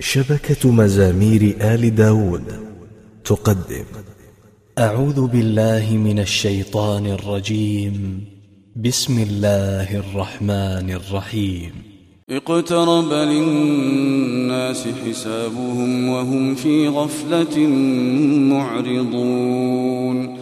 شبكة مزامير آل داود تقدم. أعوذ بالله من الشيطان الرجيم. بسم الله الرحمن الرحيم. اقترب للناس حسابهم وهم في غفلة معرضون.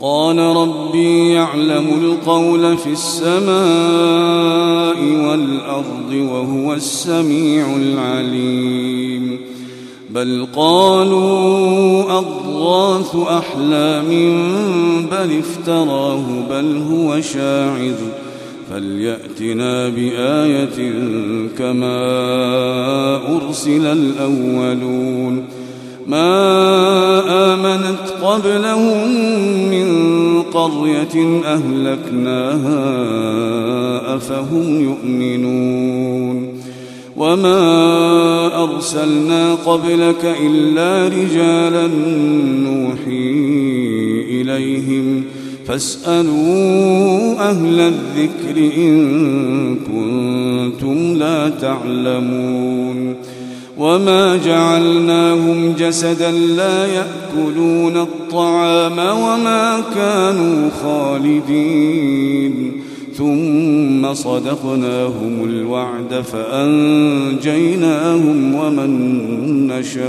قال ربي يعلم القول في السماء والأرض وهو السميع العليم. بل قالوا أضغاث أحلام بل افتراه بل هو شاعر. فليأتنا بآية كما أرسل الأولون. ما آمنت قبلهم من قرية أهلكناها أفهم يؤمنون وما أرسلنا قبلك إلا رجالا نوحي إليهم فاسألوا أهل الذكر إن كنتم لا تعلمون وما جعلناهم جسدا لا ياكلون الطعام وما كانوا خالدين ثم صدقناهم الوعد فانجيناهم ومن نشاء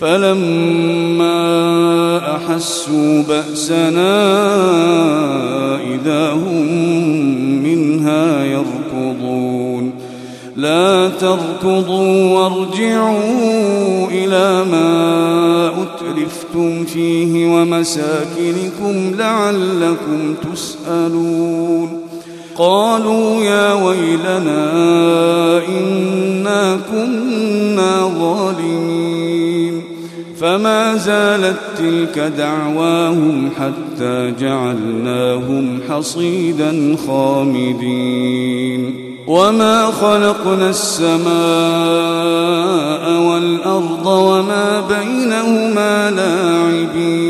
فلما أحسوا بأسنا إذا هم منها يركضون. لا تركضوا وارجعوا إلى ما أترفتم فيه ومساكنكم لعلكم تسألون. قالوا يا ويلنا إنا كنا ظالمين. فما زالت تلك دعواهم حتى جعلناهم حصيدا خامدين وما خلقنا السماء والارض وما بينهما لاعبين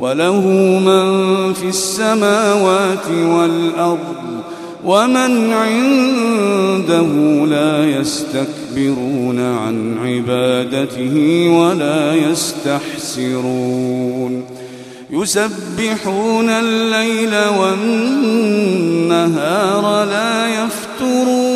وله من في السماوات والأرض ومن عنده لا يستكبرون عن عبادته ولا يستحسرون. يسبحون الليل والنهار لا يفترون.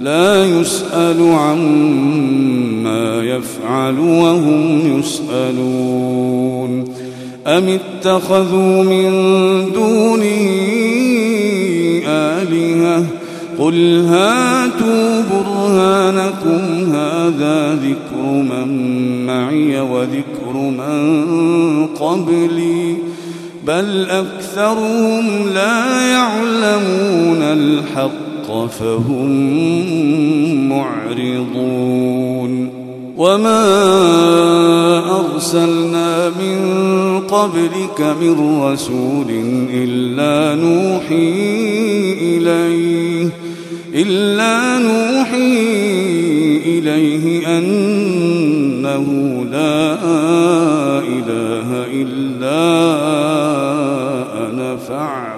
لا يسأل عما يفعل وهم يسألون. أم اتخذوا من دونه آلهة؟ قل هاتوا برهانكم هذا ذكر من معي وذكر من قبلي. بل أكثرهم لا يعلمون الحق. فهم معرضون. وما أرسلنا من قبلك من رسول إلا نوحي إليه إلا نوحي إليه أنه لا إله إلا أنا فاعبدون.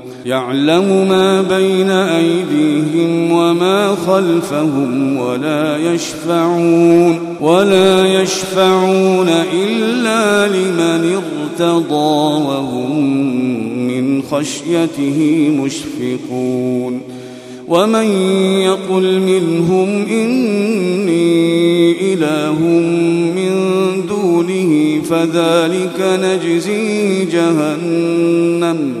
يعلم ما بين أيديهم وما خلفهم ولا يشفعون ولا يشفعون إلا لمن ارتضى وهم من خشيته مشفقون ومن يقل منهم إني إله من دونه فذلك نجزي جهنم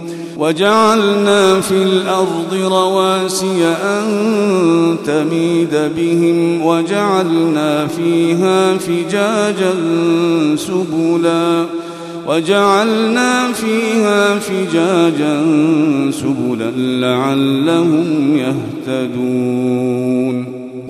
وجعلنا في الأرض رواسي أن تميد بهم وجعلنا فيها فجاجا سبلا وجعلنا فيها فجاجا سبلا لعلهم يهتدون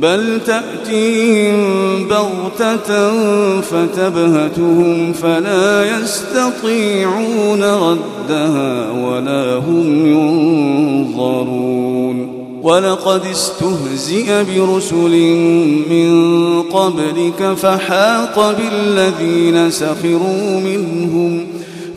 بل تأتيهم بغتة فتبهتهم فلا يستطيعون ردها ولا هم ينظرون. ولقد استهزئ برسل من قبلك فحاق بالذين سخروا منهم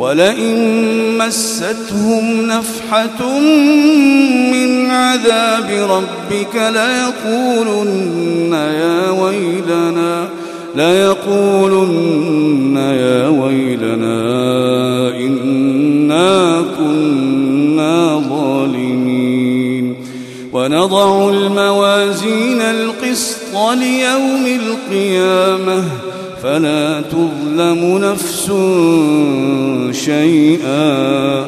ولئن مستهم نفحة من عذاب ربك ليقولن يا ويلنا ليقولن يا ويلنا إنا كنا ظالمين. ونضع الموازين القسط ليوم القيامة فلا تظلم نفس شيئا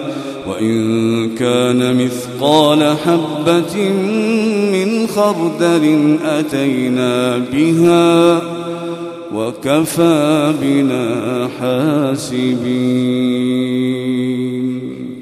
وإن كان مثقال حبة من خردل أتينا بها وكفى بنا حاسبين.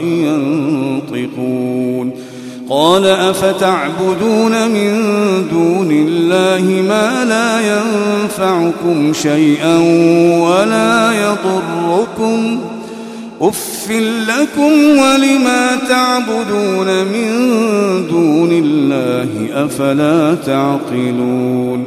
ينطقون. قال أفتعبدون من دون الله ما لا ينفعكم شيئا ولا يضركم. أف لكم ولما تعبدون من دون الله أفلا تعقلون.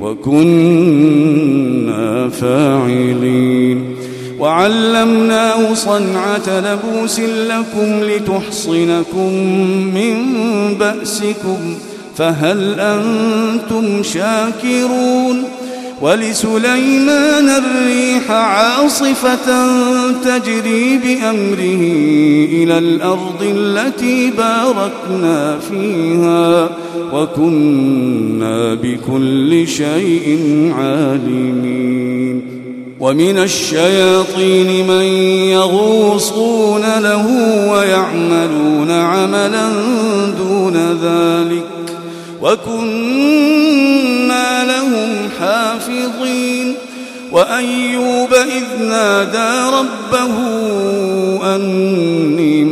وكنا فاعلين. وعلمناه صنعة لبوس لكم لتحصنكم من بأسكم فهل أنتم شاكرون؟ ولسليمان الريح عاصفة تجري بأمره إلى الأرض التي باركنا فيها. وكنا بكل شيء عالمين. ومن الشياطين من يغوصون له ويعملون عملا دون ذلك. وكنا لهم حافظين. وأيوب إذ نادى ربه أني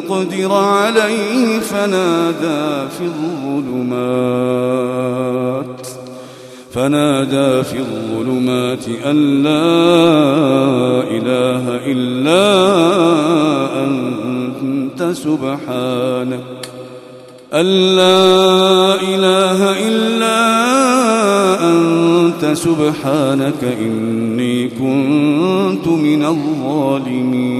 نقدر عليه فنادى في الظلمات. فنادى في الظلمات أن لا إله إلا أنت سبحانك. أن لا إله إلا أنت سبحانك إني كنت من الظالمين.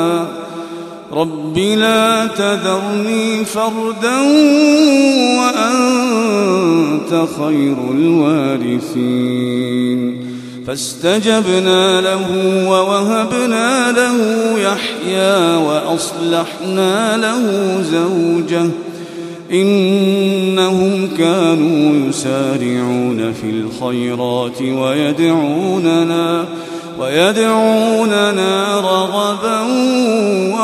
رب لا تذرني فردا وأنت خير الوارثين. فاستجبنا له ووهبنا له يحيى وأصلحنا له زوجه. إنهم كانوا يسارعون في الخيرات ويدعوننا ويدعوننا رغبا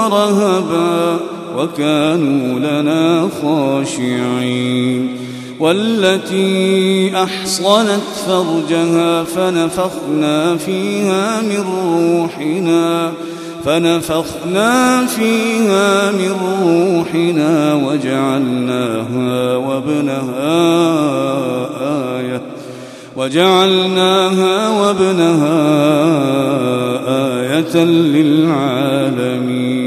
ورهبا وكانوا لنا خاشعين. والتي أحصنت فرجها فنفخنا فيها من روحنا فنفخنا فيها من روحنا وجعلناها وابنها آية وجعلناها وابنها آية للعالمين.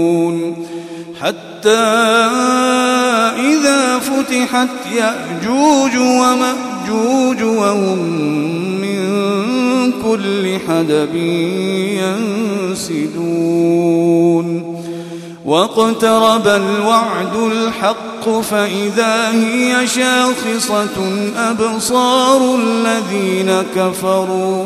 حتى إذا فتحت يأجوج ومأجوج وهم من كل حدب ينسدون واقترب الوعد الحق فإذا هي شاخصة أبصار الذين كفروا.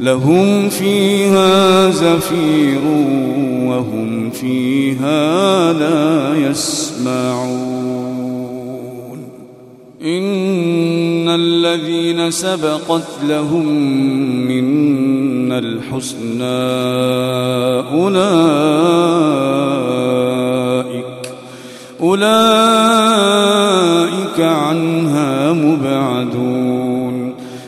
لهم فيها زفير وهم فيها لا يسمعون. إن الذين سبقت لهم منا الحسنى أولئك أولئك عنها مبعدون.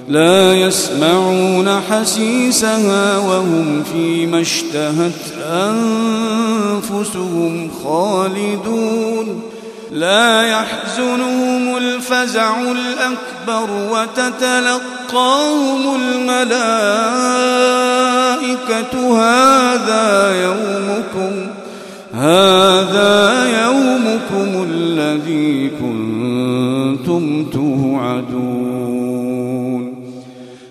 لا يسمعون حسيسها وهم فيما اشتهت أنفسهم خالدون. لا يحزنهم الفزع الأكبر وتتلقاهم الملائكة. هذا يومكم هذا يومكم الذي كنتم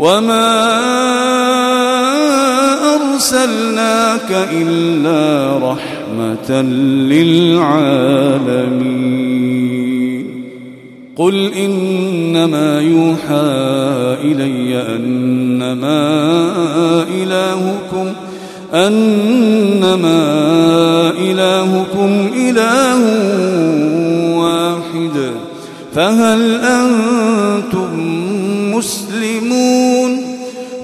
وما أرسلناك إلا رحمة للعالمين قل إنما يوحى إلي أنما إلهكم أنما إلهكم إله واحد فهل أنتم مسلمون